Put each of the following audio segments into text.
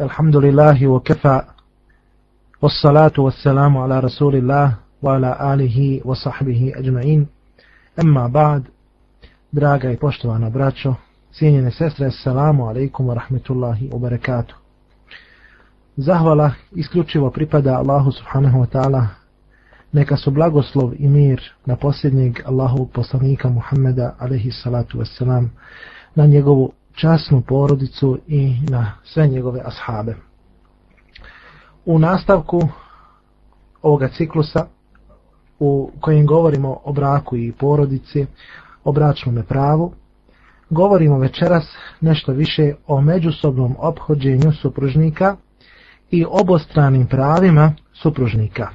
الحمد لله وكفى والصلاة والسلام على رسول الله وعلى آله وصحبه أجمعين أما بعد draga i poštovana braćo, cijenjene sestre, assalamu alaikum wa rahmetullahi wa barakatuh. Zahvala isključivo pripada Allahu subhanahu wa ta'ala, neka su blagoslov i mir na posljednjeg Allahovog poslanika Muhammeda alaihi salatu wassalam, na njegovu časnu porodicu i na sve njegove ashabe. U nastavku ovoga ciklusa u kojem govorimo o braku i porodici, o bračnom pravu, govorimo večeras nešto više o međusobnom obhođenju supružnika i obostranim pravima supružnika.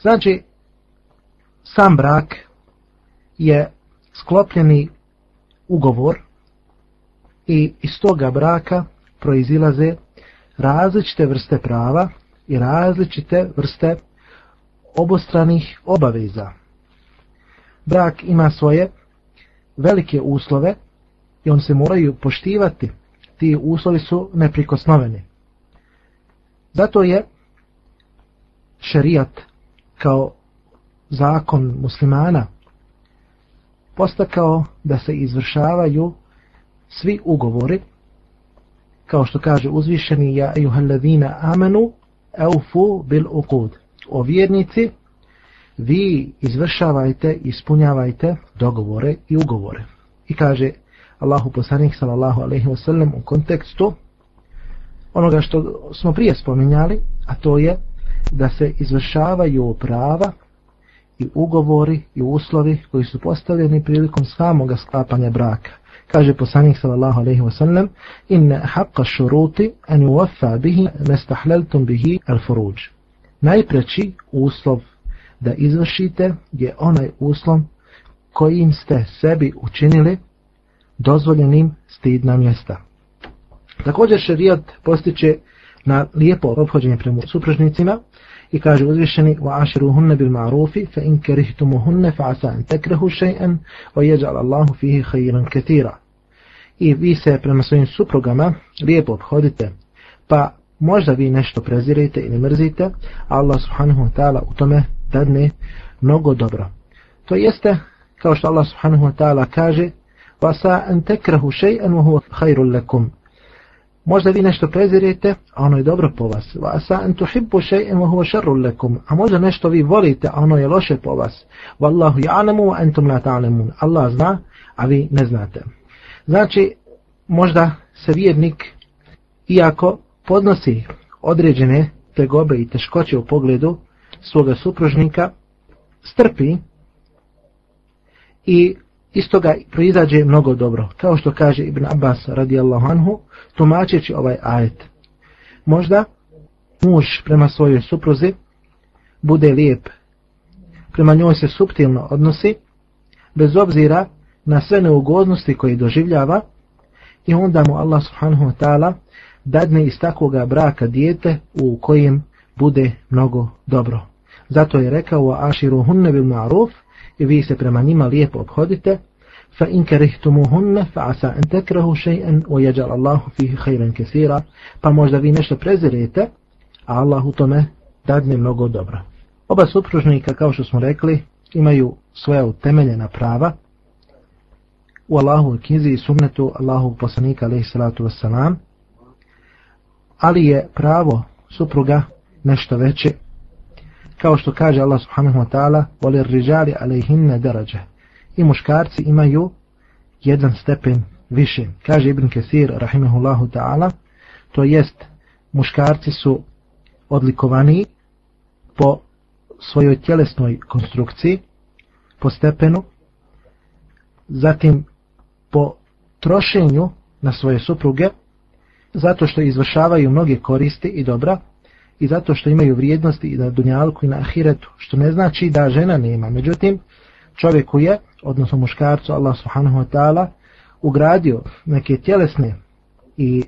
Znači, sam brak je sklopljeni ugovor i iz toga braka proizilaze različite vrste prava i različite vrste obostranih obaveza. Brak ima svoje velike uslove i on se moraju poštivati. Ti uslovi su neprikosnoveni. Zato je šerijat kao zakon muslimana postakao da se izvršavaju svi ugovori, kao što kaže uzvišeni ja ejuhalladina amanu eufu bil uqud. O vjernici, vi izvršavajte, ispunjavajte dogovore i ugovore. I kaže Allahu poslanik sallallahu alejhi ve sellem u kontekstu onoga što smo prije spominjali, a to je da se izvršavaju prava i ugovori i uslovi koji su postavljeni prilikom samoga sklapanja braka kaže poslanik sallallahu alejhi ve sellem inna haqqa shuruti an yuwaffa bihi mastahlaltum bihi al-furuj Najpreči uslov da izvršite je onaj uslov kojim ste sebi učinili dozvoljenim stidna mjesta. Također šerijat postiče na lijepo obhođenje prema supružnicima i kaže uzvišeni wa ashiruhunna bil ma'rufi fa in karihtumuhunna fa asa an takrahu shay'an wa i vi se prema svojim suprugama lijepo obhodite pa možda vi nešto prezirete ili mrzite Allah subhanahu wa ta'ala u tome dadne mnogo dobro to jeste kao što Allah subhanahu wa ta'ala kaže wa sa an takrahu shay'an wa huwa khairul lakum Možda vi nešto prezirete, a ono je dobro po vas. Va asa an tuhibbu shay'an wa huwa sharrun lakum. A možda nešto vi volite, a ono je loše po vas. Wallahu ya'lamu wa antum la ta'lamun. Allah zna, a vi ne znate. Znači, možda se vjernik, iako podnosi određene tegobe i teškoće u pogledu svoga supružnika, strpi i iz toga proizađe mnogo dobro. Kao što kaže Ibn Abbas radijallahu anhu, tumačeći ovaj ajet. Možda muž prema svojoj supruzi bude lijep, prema njoj se subtilno odnosi, bez obzira na sve neugodnosti koje doživljava, i onda mu Allah subhanahu wa ta'ala dadne iz takvoga braka dijete u kojem bude mnogo dobro. Zato je rekao aširu hunne bil ma'ruf i vi se prema njima lijepo obhodite fa in karihtumuhunna fa asa an takrahu shay'an wa yaj'al Allahu fihi khayran kaseera pa možda vi nešto prezirete a Allah u tome dadne mnogo dobra. Oba supružnika kao što smo rekli imaju svoja utemeljena prava u Allahu knjizi i sunnetu Allahu poslanika alaihi salatu wassalam, ali je pravo supruga nešto veće. Kao što kaže Allah subhanahu wa ta'ala voli rijali alejhinna daraja i muškarci imaju jedan stepen više. Kaže Ibn Kesir rahimahullahu ta'ala to jest muškarci su odlikovani po svojoj tjelesnoj konstrukciji po stepenu zatim po trošenju na svoje supruge zato što izvršavaju mnoge koristi i dobra i zato što imaju vrijednosti i na dunjalku i na ahiretu što ne znači da žena nema međutim čovjeku je odnosno muškarcu Allah subhanahu wa ta'ala ugradio neke tjelesne i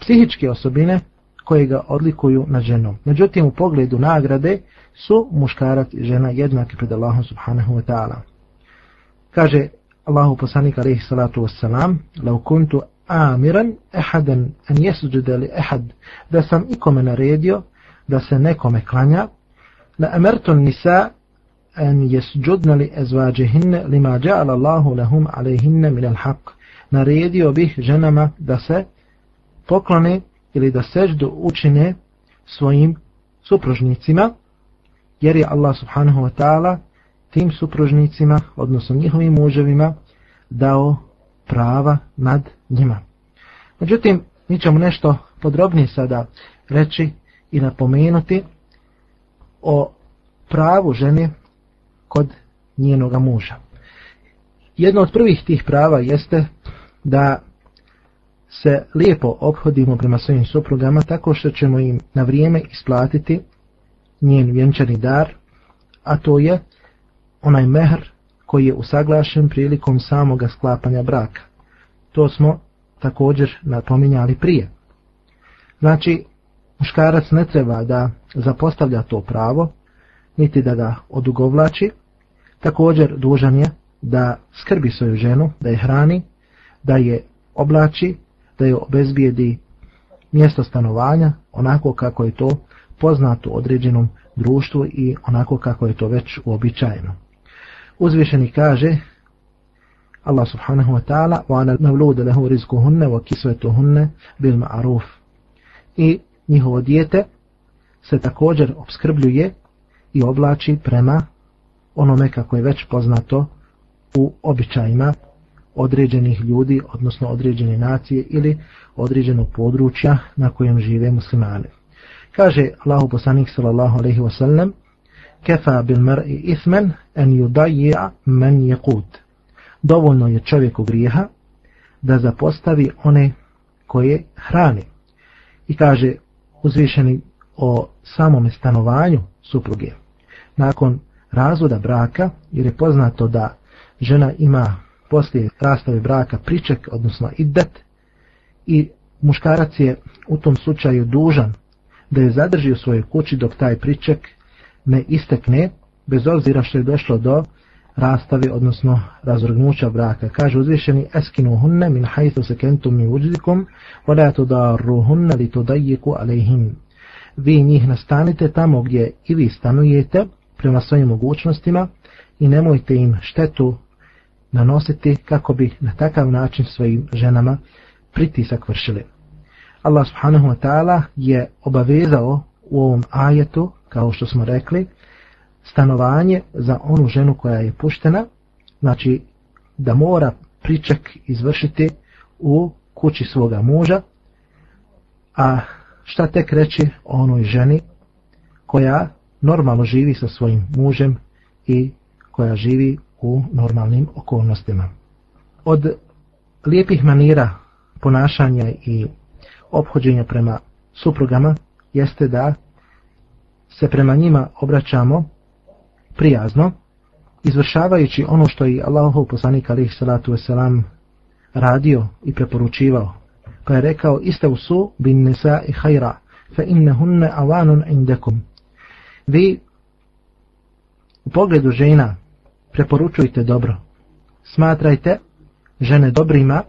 psihičke osobine koje ga odlikuju na ženom. Međutim, u pogledu nagrade su muškarac i žena jednaki pred Allahom subhanahu wa ta'ala. Kaže Allahu poslanik alejhi salatu vesselam: lau kuntu amiran ehadan an jesđude li ehad, da sam ikome naredio da se nekome klanja, la emerton nisa an jesđudne li ezvađehinne lima ja'ala Allahu lahum alejhinne min al haq. Naredio bih ženama da se poklone ili da seždu učine svojim supružnicima, jer je Allah subhanahu wa ta'ala tim supružnicima, odnosno njihovim muževima, dao prava nad njima. Međutim, mi ćemo nešto podrobnije sada reći i napomenuti o pravu žene kod njenog muža. Jedno od prvih tih prava jeste da se lijepo obhodimo prema svojim suprugama tako što ćemo im na vrijeme isplatiti njen vjenčani dar, a to je onaj mehr koji je usaglašen prilikom samoga sklapanja braka. To smo također napominjali prije. Znači, muškarac ne treba da zapostavlja to pravo, niti da ga odugovlači, također dužan je da skrbi svoju ženu, da je hrani, da je oblači, da je obezbijedi mjesto stanovanja onako kako je to poznato određenom društvu i onako kako je to već uobičajeno. Uzvišeni kaže Allah subhanahu wa ta'ala wa ana mavlude lehu rizkuhunne wa kisvetuhunne bil ma'aruf i njihovo dijete se također obskrbljuje i oblači prema onome kako je već poznato u običajima određenih ljudi, odnosno određene nacije ili određenog područja na kojem žive muslimani. Kaže Allahu poslanik sallallahu alejhi ve sellem: kefa bil mar'i ithman an yudayya man yaqut." Dovoljno je čovjeku grijeha da zapostavi one koje hrani. I kaže uzvišeni o samom stanovanju supruge. Nakon razvoda braka, jer je poznato da žena ima poslije rastave braka priček, odnosno iddet, i muškarac je u tom slučaju dužan da je zadrži u svojoj kući dok taj priček ne istekne, bez obzira što je došlo do rastave, odnosno razvrgnuća braka. Kaže uzvišeni, eskinu hunne min hajthu se kentum mi uđdikum, voda to da ruhunne li to dajiku alejhim. Vi njih nastanite tamo gdje i vi stanujete prema svojim mogućnostima i nemojte im štetu nanositi kako bi na takav način svojim ženama pritisak vršili. Allah subhanahu wa ta'ala je obavezao u ovom ajetu, kao što smo rekli, stanovanje za onu ženu koja je puštena, znači da mora priček izvršiti u kući svoga muža, a šta tek reći o onoj ženi koja normalno živi sa svojim mužem i koja živi u normalnim okolnostima. Od lijepih manira ponašanja i obhođenja prema suprugama jeste da se prema njima obraćamo prijazno, izvršavajući ono što je Allahov poslanik alih salatu wasalam radio i preporučivao. Pa je rekao, iste su bin nisa i hajra, fe inne hunne avanun indekum. Vi u pogledu žena preporučujte dobro. Smatrajte žene dobrima,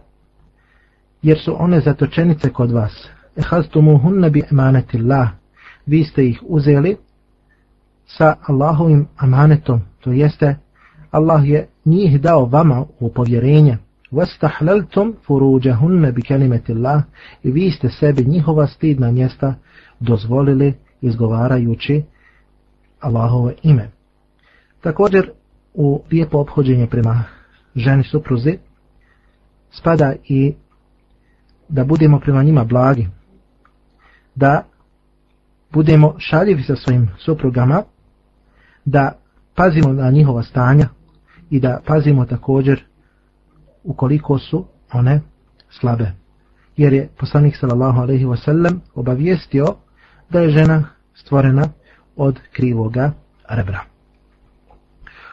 jer su one zatočenice kod vas. Ehaztumu hunne bi emanetillah. Vi ste ih uzeli sa Allahovim amanetom, to jeste Allah je njih dao vama u povjerenje. وَاسْتَحْلَلْتُمْ furuđahunne بِكَلِمَةِ اللَّهِ i vi ste sebi njihova stidna mjesta dozvolili izgovarajući Allahovo ime. Također u lijepo obhođenje prema ženi supruzi spada i da budemo prema njima blagi, da budemo šaljivi sa svojim suprugama, da pazimo na njihova stanja i da pazimo također ukoliko su one slabe. Jer je poslanik sallallahu alaihi wasallam obavijestio da je žena stvorena od krivoga rebra.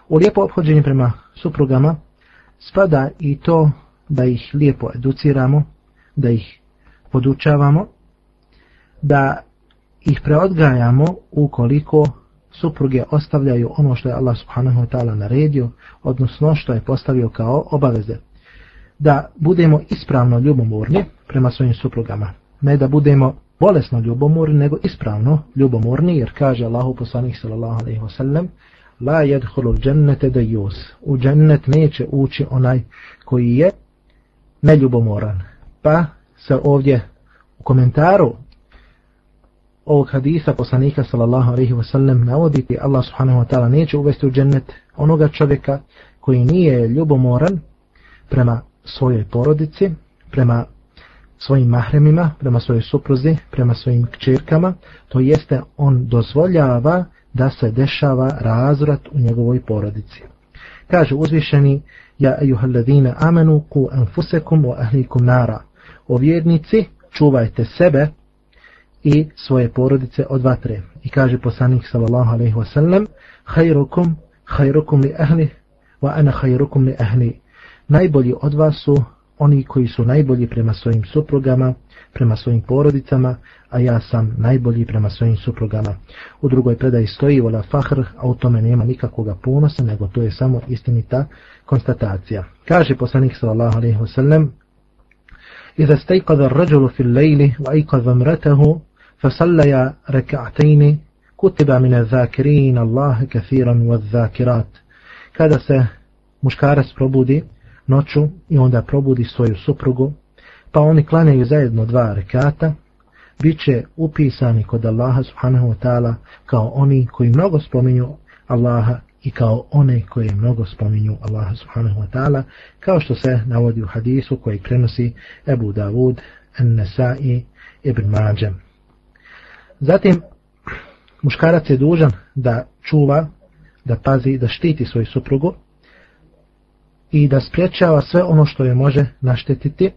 U lijepo obhođenje prema suprugama spada i to da ih lijepo educiramo, da ih podučavamo, da ih preodgajamo ukoliko supruge ostavljaju ono što je Allah subhanahu wa ta'ala naredio, odnosno što je postavio kao obaveze. da budemo ispravno ljubomorni prema svojim suprugama. Ne da budemo bolesno ljubomorni, nego ispravno ljubomorni, jer kaže Allahu poslanih sallallahu alaihi wa sallam, la jedhulu džennete da jus. U džennet neće ući onaj koji je neljubomoran. Pa se ovdje u komentaru ovog hadisa poslanika sallallahu alaihi wa sallam navoditi Allah subhanahu wa ta'ala neće uvesti u džennet onoga čovjeka koji nije ljubomoran prema svojoj porodici, prema svojim mahremima, prema svojoj supruzi, prema svojim kćerkama, to jeste on dozvoljava da se dešava razvrat u njegovoj porodici. Kaže uzvišeni, ja ejuhalladine amenu ku enfusekum wa ahlikum nara. O vjernici, čuvajte sebe i svoje porodice od vatre. I kaže poslanik sallallahu alaihi wasallam, hajrukum, hajrukum li ahli, wa ana hajrukum li ahli. Najbolji od vas su oni koji su najbolji prema svojim suprugama, prema svojim porodicama, a ja sam najbolji prema svojim suprugama. U drugoj predaji stoji vola fahr, a u tome nema nikakvoga ponosa, nego to je samo istinita konstatacija. Kaže poslanik sallallahu alaihi wa sallam, إذا استيقظ الرجل في الليل وأيقظ امرته فصليا ركعتين كتب من الذاكرين الله كثيرا والذاكرات kada se muškarac probudi noću i onda probudi svoju suprugu, pa oni klanjaju zajedno dva rekata, bit će upisani kod Allaha subhanahu wa ta'ala kao oni koji mnogo spominju Allaha i kao one koji mnogo spominju Allaha subhanahu wa ta'ala, kao što se navodi u hadisu koji prenosi Ebu Davud, An-Nasai, Ibn Mađem. Zatim, muškarac je dužan da čuva, da pazi, da štiti svoju suprugu, i da spriječava sve ono što je može naštetiti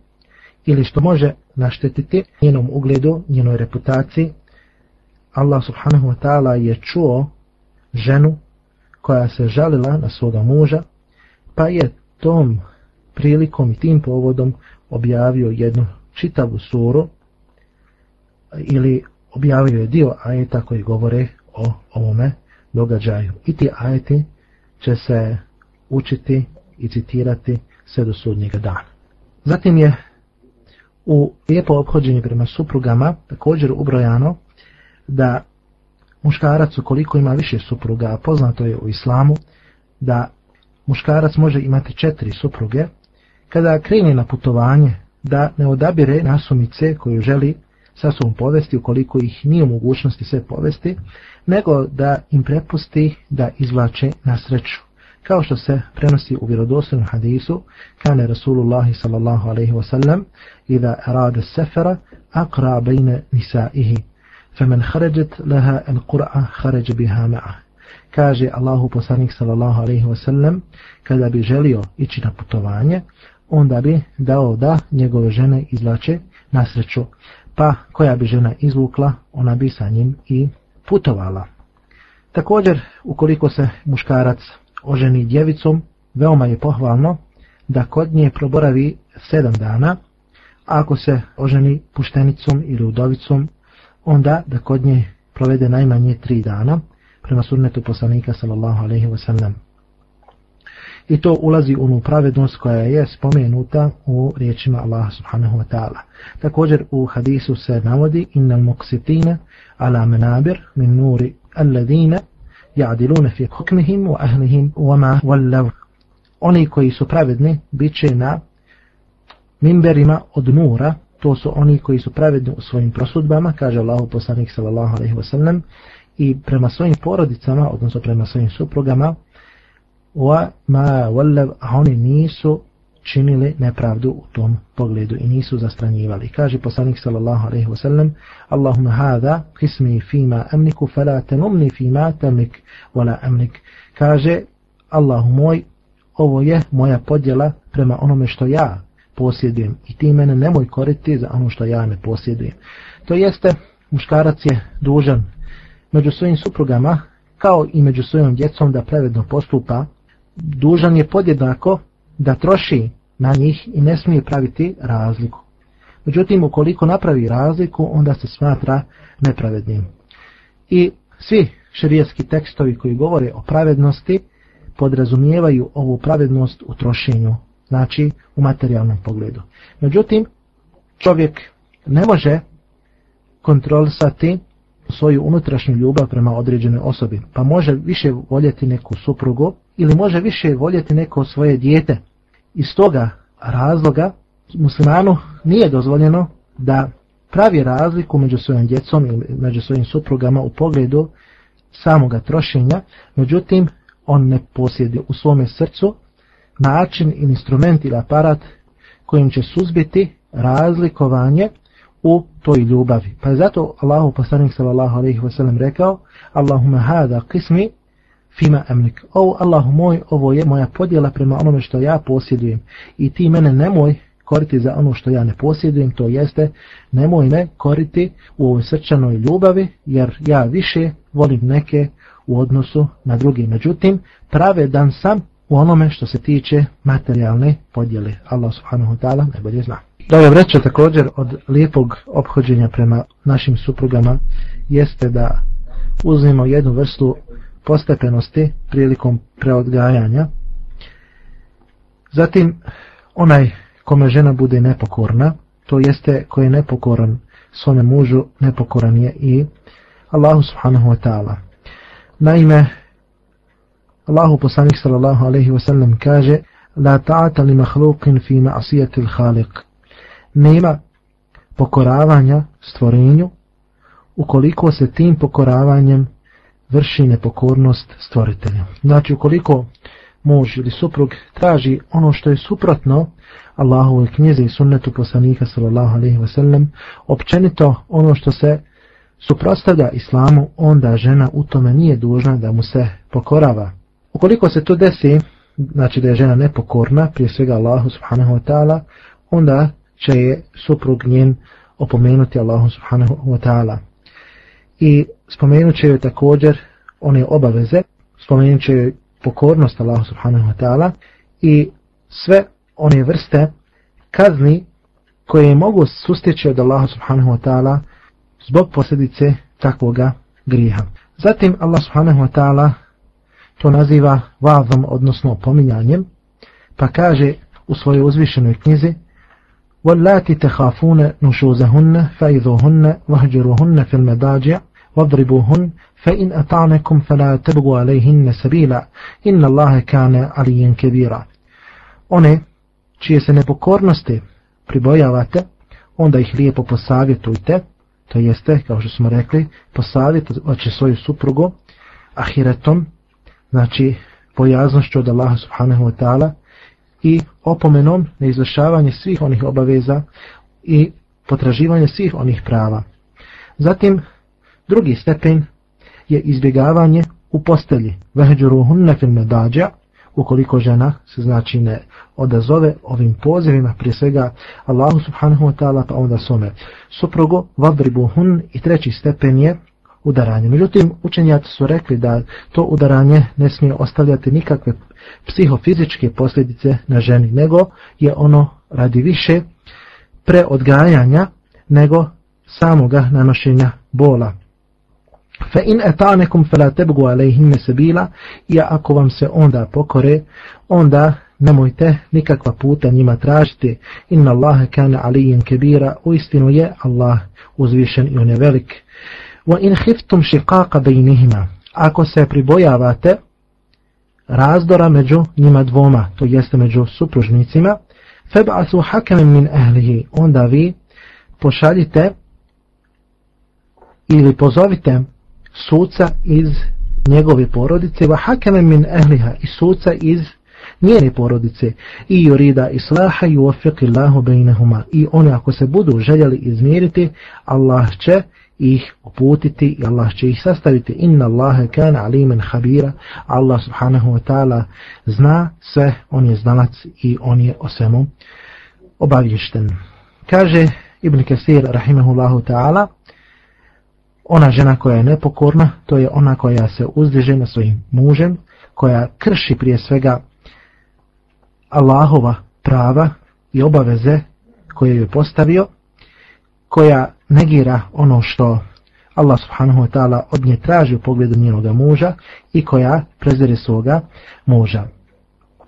ili što može naštetiti njenom ugledu, njenoj reputaciji. Allah subhanahu wa ta'ala je čuo ženu koja se žalila na svoga muža, pa je tom prilikom i tim povodom objavio jednu čitavu suru ili objavio je dio ajeta koji govore o ovome događaju. I ti ajeti će se učiti i citirati sve do sudnjega dana. Zatim je u lijepo obhođenje prema suprugama također ubrojano da muškarac ukoliko ima više supruga, poznato je u islamu, da muškarac može imati četiri supruge, kada krene na putovanje, da ne odabire nasumice koju želi sa sobom povesti, ukoliko ih nije u mogućnosti sve povesti, nego da im prepusti da izvlače na sreću. Kao što se prenosi u vjerodostojnom hadisu kane Rasulullah sallallahu alaihi ve sellem iza arada sefera, aqra bejne nisaihi. Faman kharajat laha alqur'a kharaja biha ma'a kaže Allahu poslanik sallallahu alejhi ve sellem kada bi želio ići na putovanje onda bi dao da njegove žene izlače na sreću pa koja bi žena izvukla ona bi sa njim i putovala također ukoliko se muškarac oženi djevicom, veoma je pohvalno da kod nje proboravi sedam dana, a ako se oženi puštenicom ili udovicom, onda da kod nje provede najmanje tri dana, prema sunnetu poslanika sallallahu alaihi wasallam. I to ulazi u onu pravednost koja je spomenuta u riječima Allaha subhanahu wa ta'ala. Također u hadisu se navodi innal muqsitina ala menabir min nuri alladine ja'diluna fi hukmihim wa ahlihim wa ma wallav. Oni koji su pravedni bit će na mimberima od nura, to su oni koji su pravedni u svojim prosudbama, kaže Allahu poslanik sallallahu alaihi wa sallam, i prema svojim porodicama, odnosno prema svojim suprugama, wa ma wallav, a oni nisu činili nepravdu u tom pogledu i nisu zastranjivali. Kaže poslanik sallallahu alejhi ve sellem: Allahumma hada qismi fima amliku fala tanumni fima tamlik wala amlik. Kaže Allahu moj, ovo je moja podjela prema onome što ja posjedujem i ti mene nemoj koriti za ono što ja ne posjedujem. To jeste, muškarac je dužan među svojim suprugama kao i među svojom djecom da prevedno postupa, dužan je podjednako da troši na njih i ne smije praviti razliku. Međutim, ukoliko napravi razliku, onda se smatra nepravednim. I svi šerijetski tekstovi koji govore o pravednosti podrazumijevaju ovu pravednost u trošenju znači u materijalnom pogledu. Međutim, čovjek ne može kontrolisati svoju unutrašnju ljubav prema određenoj osobi, pa može više voljeti neku suprugu ili može više voljeti neko svoje dijete. Iz toga razloga muslimanu nije dozvoljeno da pravi razliku među svojim djecom i među svojim suprugama u pogledu samoga trošenja, međutim on ne posjedi u svome srcu način, instrument ili aparat kojim će suzbiti razlikovanje u toj ljubavi. Pa zato Allahu poslanik sallallahu alejhi ve sellem rekao: "Allahumma hada qismi fima amlik." O Allahu moj, ovo je moja podjela prema onome što ja posjedujem i ti mene nemoj koriti za ono što ja ne posjedujem, to jeste nemoj me koriti u ovoj srčanoj ljubavi, jer ja više volim neke u odnosu na druge. Međutim, prave dan sam u onome što se tiče materijalne podjele. Allah subhanahu wa ta'ala najbolje zna. Dobro vreća također od lijepog obhođenja prema našim suprugama jeste da uzmemo jednu vrstu postepenosti prilikom preodgajanja. Zatim, onaj kome žena bude nepokorna, to jeste koji je nepokoran svome mužu, nepokoran je i Allahu subhanahu wa ta'ala. Naime, Allahu poslanik sallallahu alaihi wa sallam kaže La ta'ata li mahlukin fi ma'asijatil khaliq nema pokoravanja stvorenju ukoliko se tim pokoravanjem vrši nepokornost stvoritelju. Znači ukoliko muž ili suprug traži ono što je suprotno Allahove knjizi i sunnetu poslanika sallallahu alaihi wasallam, općenito ono što se suprotstavlja islamu, onda žena u tome nije dužna da mu se pokorava. Ukoliko se to desi, znači da je žena nepokorna, prije svega Allahu subhanahu wa ta'ala, onda će je suprug njen opomenuti Allahom subhanahu wa ta'ala. I spomenut će joj također one obaveze, spomenut će joj pokornost Allahu subhanahu wa ta'ala i sve one vrste kazni koje mogu sustići od Allaha subhanahu wa ta'ala zbog posljedice takvoga griha. Zatim Allah subhanahu wa ta'ala to naziva vazom, odnosno pominjanjem, pa kaže u svojoj uzvišenoj knjizi واللاتي تخافون نشوزهن فإذوهن واهجروهن في المداجع واضربوهن فإن أطعنكم فلا تبغوا عليهن سبيلا إن الله كان عليا كبيرا one čije se nepokornosti pribojavate, onda ih lijepo posavjetujte, to jeste, kao što smo rekli, posavjetujte svoju suprugu ahiretom, znači pojaznošću od Allaha subhanahu wa ta'ala, i opomenom na izvršavanje svih onih obaveza i potraživanje svih onih prava. Zatim, drugi stepen je izbjegavanje u postelji. Veheđuruhun fil medađa, ukoliko žena se znači ne odazove ovim pozivima, prije svega Allahu subhanahu wa ta'ala, pa onda svome suprugu, vadribuhun i treći stepen je udaranje. Međutim, učenjaci su rekli da to udaranje ne smije ostavljati nikakve psihofizičke posljedice na ženi, nego je ono radi više preodgajanja nego samoga nanošenja bola. Fa in atanekum fala tabgu alayhim sabila ja ako vam se onda pokore onda nemojte nikakva puta njima tražiti inna Allaha kana aliyan kabira u istinu je Allah uzvišen i on je velik wa in khiftum shiqaqa bainihima, ako se pribojavate razdora među njima dvoma, to jeste među supružnicima, feb'asu hakamen min ahlihi, onda vi pošaljite ili pozovite suca iz njegove porodice, va hakamen min ahliha, i suca iz njene porodice, i jurida islaha i uofiqillahu bejnehuma, i oni ako se budu željeli izmiriti, Allah će ih uputiti i Allah će ih sastaviti. Inna Allahe kana alimen habira. Allah subhanahu wa ta'ala zna sve, on je znalac i on je o svemu obavješten. Kaže Ibn Kasir rahimahullahu ta'ala ona žena koja je nepokorna, to je ona koja se uzdiže na svojim mužem, koja krši prije svega Allahova prava i obaveze koje je postavio, koja negira ono što Allah subhanahu wa ta'ala od nje traži u pogledu njenog muža i koja prezire svoga muža.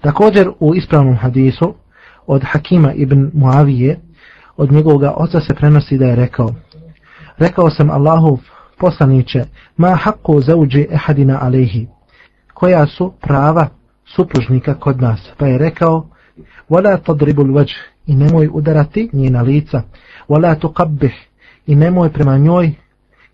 Također u ispravnom hadisu od Hakima ibn Muavije, od njegovog oca se prenosi da je rekao, rekao sam Allahu poslaniće, ma haqqu zauđi ehadina alehi, koja su prava supružnika kod nas, pa je rekao, wala tadribul vajh, i nemoj udarati njena lica, wala tuqabbih, i nemoj prema njoj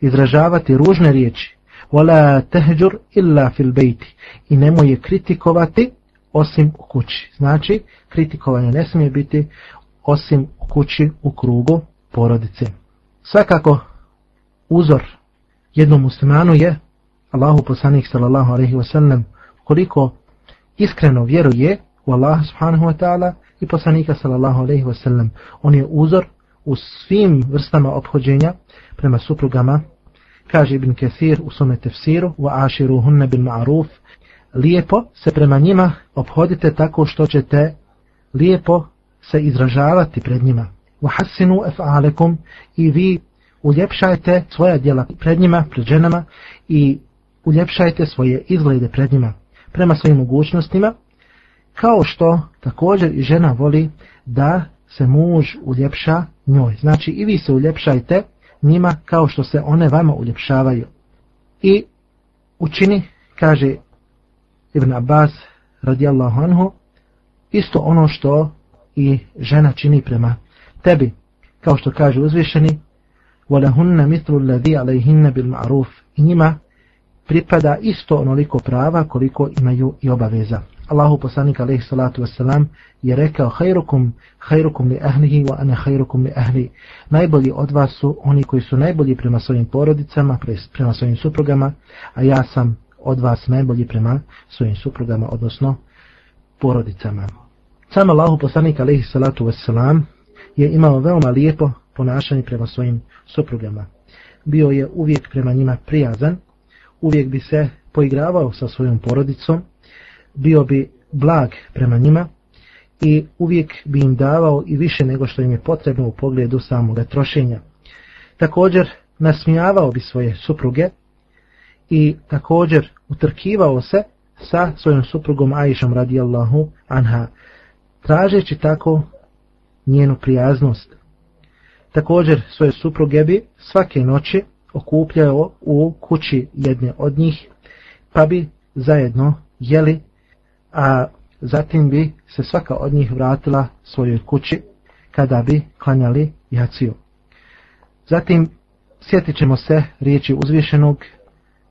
izražavati ružne riječi, wala tahjur illa fil bayt. i nemoj je kritikovati osim u kući. Znači, kritikovanje ne smije biti osim u kući u krugu porodice. Svakako, uzor jednom muslimanu je Allahu poslanik sallallahu alaihi wasallam koliko iskreno vjeruje u Allaha subhanahu wa ta'ala i poslanika sallallahu alaihi wasallam. On je uzor u svim vrstama obhođenja prema suprugama, kaže Ibn Kesir u svome tefsiru, wa aširu hunne bil ma'ruf, lijepo se prema njima obhodite tako što ćete lijepo se izražavati pred njima. Wa hasinu ef'alekum i vi uljepšajte svoja djela pred njima, pred ženama i uljepšajte svoje izglede pred njima prema svojim mogućnostima, kao što također i žena voli da se muž uljepša njoj. Znači i vi se uljepšajte njima kao što se one vama uljepšavaju. I učini, kaže Ibn Abbas radijallahu anhu, isto ono što i žena čini prema tebi. Kao što kaže uzvišeni, وَلَهُنَّ مِثْلُ الَّذِي عَلَيْهِنَّ بِالْمَعْرُوفِ I njima pripada isto onoliko prava koliko imaju i obaveza. Allahu poslanik alejhi salatu vesselam je rekao khairukum khairukum li ahlihi wa ana khairukum li ahli. Najbolji od vas su oni koji su najbolji prema svojim porodicama, prema svojim suprugama, a ja sam od vas najbolji prema svojim suprugama, odnosno porodicama. Sam Allahu poslanik alejhi salatu vesselam je imao veoma lijepo ponašanje prema svojim suprugama. Bio je uvijek prema njima prijazan, uvijek bi se poigravao sa svojom porodicom, bio bi blag prema njima i uvijek bi im davao i više nego što im je potrebno u pogledu samoga trošenja. Također nasmijavao bi svoje supruge i također utrkivao se sa svojom suprugom Aishom radijallahu anha, tražeći tako njenu prijaznost. Također svoje supruge bi svake noći okupljao u kući jedne od njih, pa bi zajedno jeli, a zatim bi se svaka od njih vratila svojoj kući kada bi klanjali jaciju. Zatim sjetit ćemo se riječi uzvišenog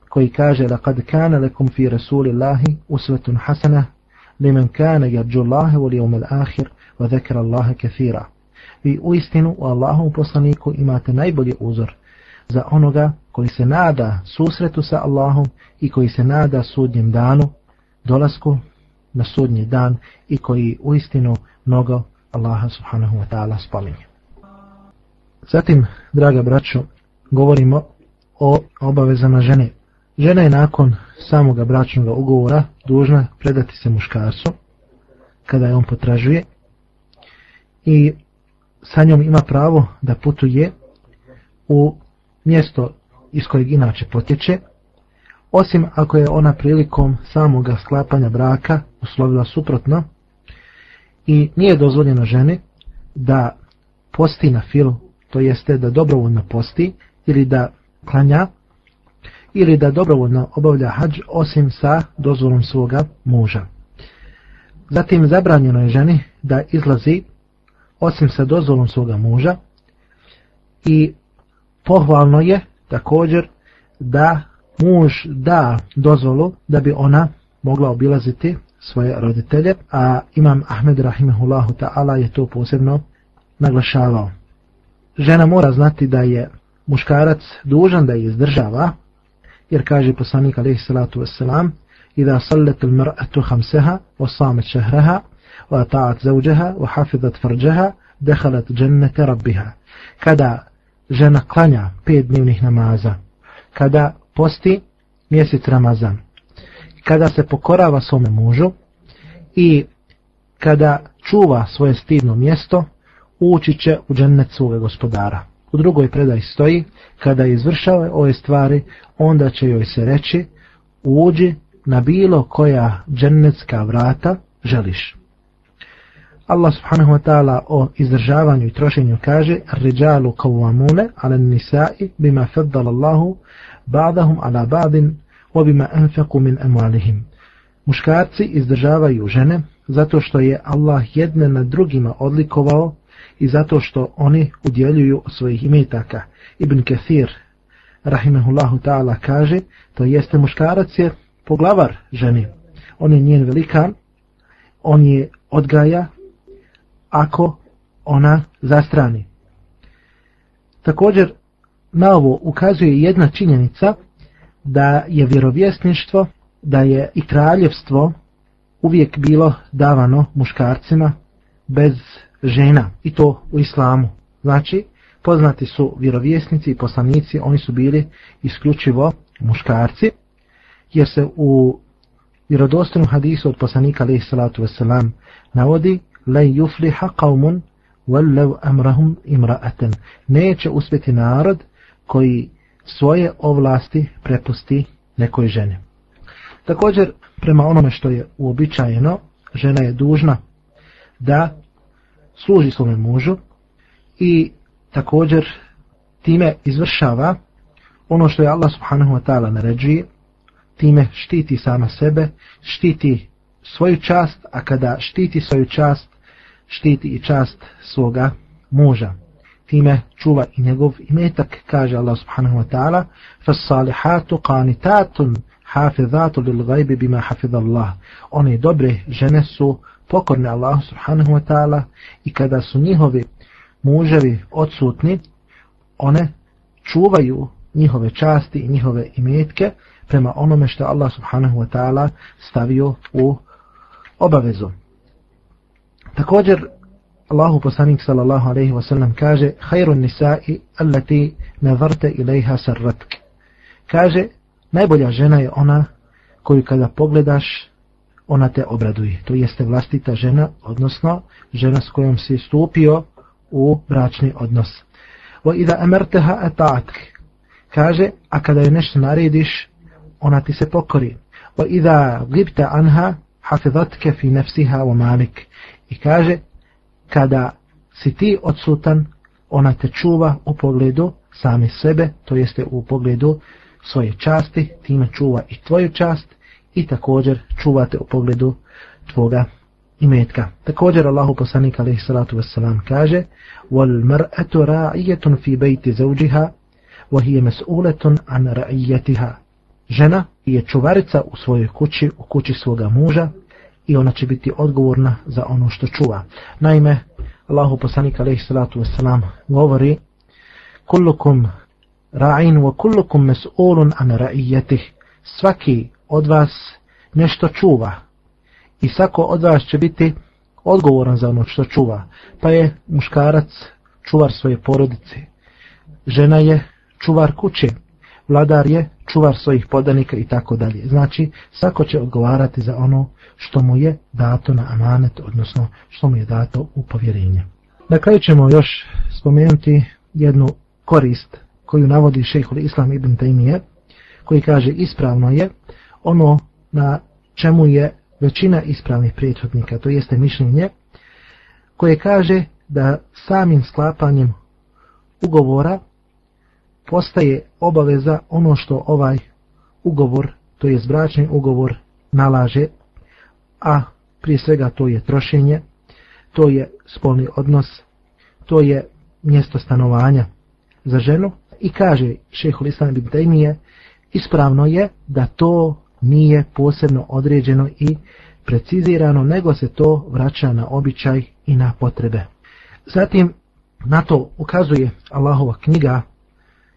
koji kaže da kad kane lekum fi rasulillahi usvetun hasana limen kane jarđu Allahe voli umel ahir wa zekera Allahe kefira. Vi u istinu u Allahom poslaniku imate najbolji uzor za onoga koji se nada susretu sa Allahom i koji se nada sudnjem danu, dolasku na sudnji dan i koji u istinu mnogo Allaha subhanahu wa ta'ala spominje. Zatim, draga braćo, govorimo o obavezama žene. Žena je nakon samoga bračnog ugovora dužna predati se muškarcu kada je on potražuje i sa njom ima pravo da putuje u mjesto iz kojeg inače potječe, osim ako je ona prilikom samoga sklapanja braka uslovila suprotno i nije dozvoljeno ženi da posti na filu, to jeste da dobrovoljno posti ili da klanja ili da dobrovoljno obavlja hađ osim sa dozvolom svoga muža. Zatim zabranjeno je ženi da izlazi osim sa dozvolom svoga muža i pohvalno je također da muž da dozvolu da bi ona mogla obilaziti svoje roditelje, a imam Ahmed Rahimahullahu ta'ala je to posebno naglašavao. Žena mora znati da je muškarac dužan da je izdržava, jer kaže poslanik alaihi salatu wasalam, إذا صلت المرأة خمسها وصامت شهرها وأطاعت زوجها وحفظت فرجها دخلت جنة ربها kada žena klanja pet dnevnih namaza, kada posti mjesec Ramazan, kada se pokorava svome mužu i kada čuva svoje stidno mjesto, ući će u džennet svoga gospodara. U drugoj predaj stoji, kada izvršava ove stvari, onda će joj se reći, uđi na bilo koja džennetska vrata želiš. Allah subhanahu wa ta'ala o izdržavanju i trošenju kaže Rijalu kawamune ala nisai bima faddala Allahu ba'dahum ala ba'din wa bima anfaqu min amwalihim. Muškarci izdržavaju žene zato što je Allah jedne na drugima odlikovao i zato što oni udjeljuju svojih imetaka. Ibn Kathir rahimahullahu ta'ala kaže to jeste muškarac je poglavar ženi. On je njen velikan, on je odgaja ako ona zastrani. Također na ovo ukazuje jedna činjenica da je vjerovjesništvo, da je i kraljevstvo uvijek bilo davano muškarcima bez žena i to u islamu. Znači, poznati su vjerovjesnici i poslanici, oni su bili isključivo muškarci, jer se u vjerodostojnom hadisu od poslanika alaihi salatu wasalam navodi la yufliha qaumun wallaw amrahum imra'atan neće uspjeti narod koji svoje ovlasti prepusti nekoj ženi. Također, prema onome što je uobičajeno, žena je dužna da služi svome mužu i također time izvršava ono što je Allah subhanahu wa ta'ala naređuje, time štiti sama sebe, štiti svoju čast, a kada štiti svoju čast, štiti i čast svoga muža Time čuva i njegov imetak, kaže Allah subhanahu wa ta'ala, فَالصَّالِحَاتُ قَانِتَاتٌ حَافِذَاتُ لِلْغَيْبِ بِمَا حَفِذَ اللَّهِ One dobre žene su pokorne Allah subhanahu wa ta'ala i kada su njihovi muževi odsutni, one čuvaju njihove časti i njihove imetke prema onome što Allah subhanahu wa ta'ala stavio u obavezu. Također, Allahu poslanik sallallahu alaihi ve sellem kaže Hayrun nisa'i allati nazarte ilaiha sarratk. Kaže, najbolja žena je ona koju kada pogledaš, ona te obraduje. To jeste vlastita žena, odnosno žena s kojom si stupio u bračni odnos. Wa idha amartaha ata'atk. Kaže, a kada je nešto narediš, ona ti se pokori. Wa idha gibta anha hafizatke fi nafsiha wa malik. I kaže, kada si ti odsutan, ona te čuva u pogledu same sebe, to jeste u pogledu svoje časti, time čuva i tvoju čast i također čuvate u pogledu tvoga imetka. Također Allahu poslanik alejhi salatu vesselam kaže: "Wal mar'atu ra'iyatun fi bayti zawjiha wa hiya mas'ulatun an ra'iyatiha." Žena je čuvarica u svojoj kući, u kući svoga muža i ona će biti odgovorna za ono što čuva. Naime, Allahu poslanik alejhi salatu vesselam govori: "Kullukum ra'in wa kullukum mas'ulun an ra'iyatihi." Svaki od vas nešto čuva, i svako od vas će biti odgovoran za ono što čuva. Pa je muškarac čuvar svoje porodice, žena je čuvar kuće, vladar je čuvar svojih podanika i tako dalje. Znači, svako će odgovarati za ono što mu je dato na amanet, odnosno što mu je dato u povjerenje. Na kraju ćemo još spomenuti jednu korist koju navodi šehhul Islam ibn Taymije, koji kaže ispravno je ono na čemu je većina ispravnih prethodnika, to jeste mišljenje, koje kaže da samim sklapanjem ugovora postaje obaveza ono što ovaj ugovor, to je zbračni ugovor, nalaže, a prije svega to je trošenje, to je spolni odnos, to je mjesto stanovanja za ženu i kaže šehol Islam bin Taymiye, ispravno je da to nije posebno određeno i precizirano, nego se to vraća na običaj i na potrebe. Zatim, na to ukazuje Allahova knjiga,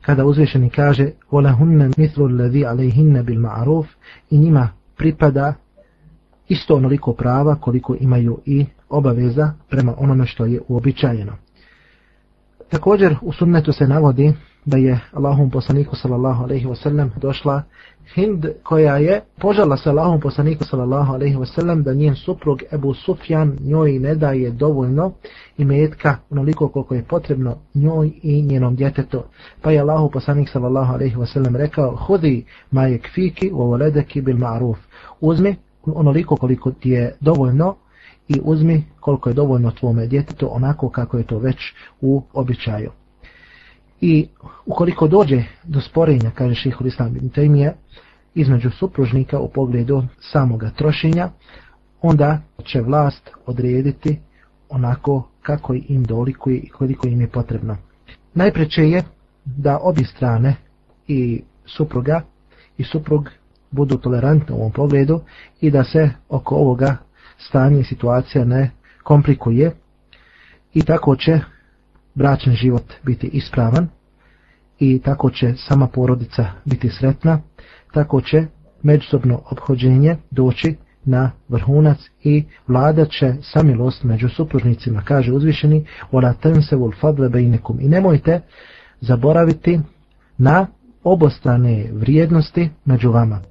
kada uzvišeni kaže وَلَهُنَّ مِثْلُ الَّذِي عَلَيْهِنَّ بِالْمَعْرُوفِ i njima pripada isto onoliko prava koliko imaju i obaveza prema onome što je uobičajeno. Također u sunnetu se navodi da je Allahom poslaniku sallallahu alaihi wasallam došla Hind koja je požala se Allahom poslaniku sallallahu alaihi wasallam da njen suprug Ebu Sufjan njoj ne daje dovoljno imetka onoliko koliko je potrebno njoj i njenom djetetu. Pa je Allahu poslanik sallallahu alaihi wasallam rekao hudi ma je kfiki u voledeki bil ma'ruf. Uzmi onoliko koliko ti je dovoljno i uzmi koliko je dovoljno tvome djetetu onako kako je to već u običaju. I ukoliko dođe do sporenja, kaže šihul islam ibn Taymiye, između supružnika u pogledu samoga trošenja, onda će vlast odrediti onako kako im dolikuje i koliko im je potrebno. Najpreće je da obje strane i supruga i suprug budu tolerantni u ovom pogledu i da se oko ovoga stanje i situacija ne komplikuje i tako će bračni život biti ispravan i tako će sama porodica biti sretna, tako će međusobno obhođenje doći na vrhunac i vlada će samilost među supružnicima, kaže uzvišeni, ona tensevul fadle bejnekum. I nemojte zaboraviti na obostrane vrijednosti među vama.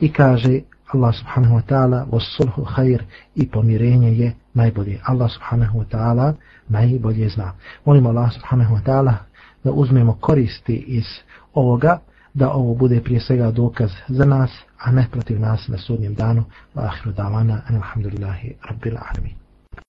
I kaže Allah subhanahu wa ta'ala sulhu khair i pomirenje je najbolje. Allah subhanahu wa ta'ala najbolje zna. Molimo Allah subhanahu wa ta'ala da uzmemo koristi iz ovoga, da ovo bude prije svega dokaz za nas, a ne protiv nas na sudnjem danu. Wa ahiru davana, alhamdulillahi, rabbil alamin.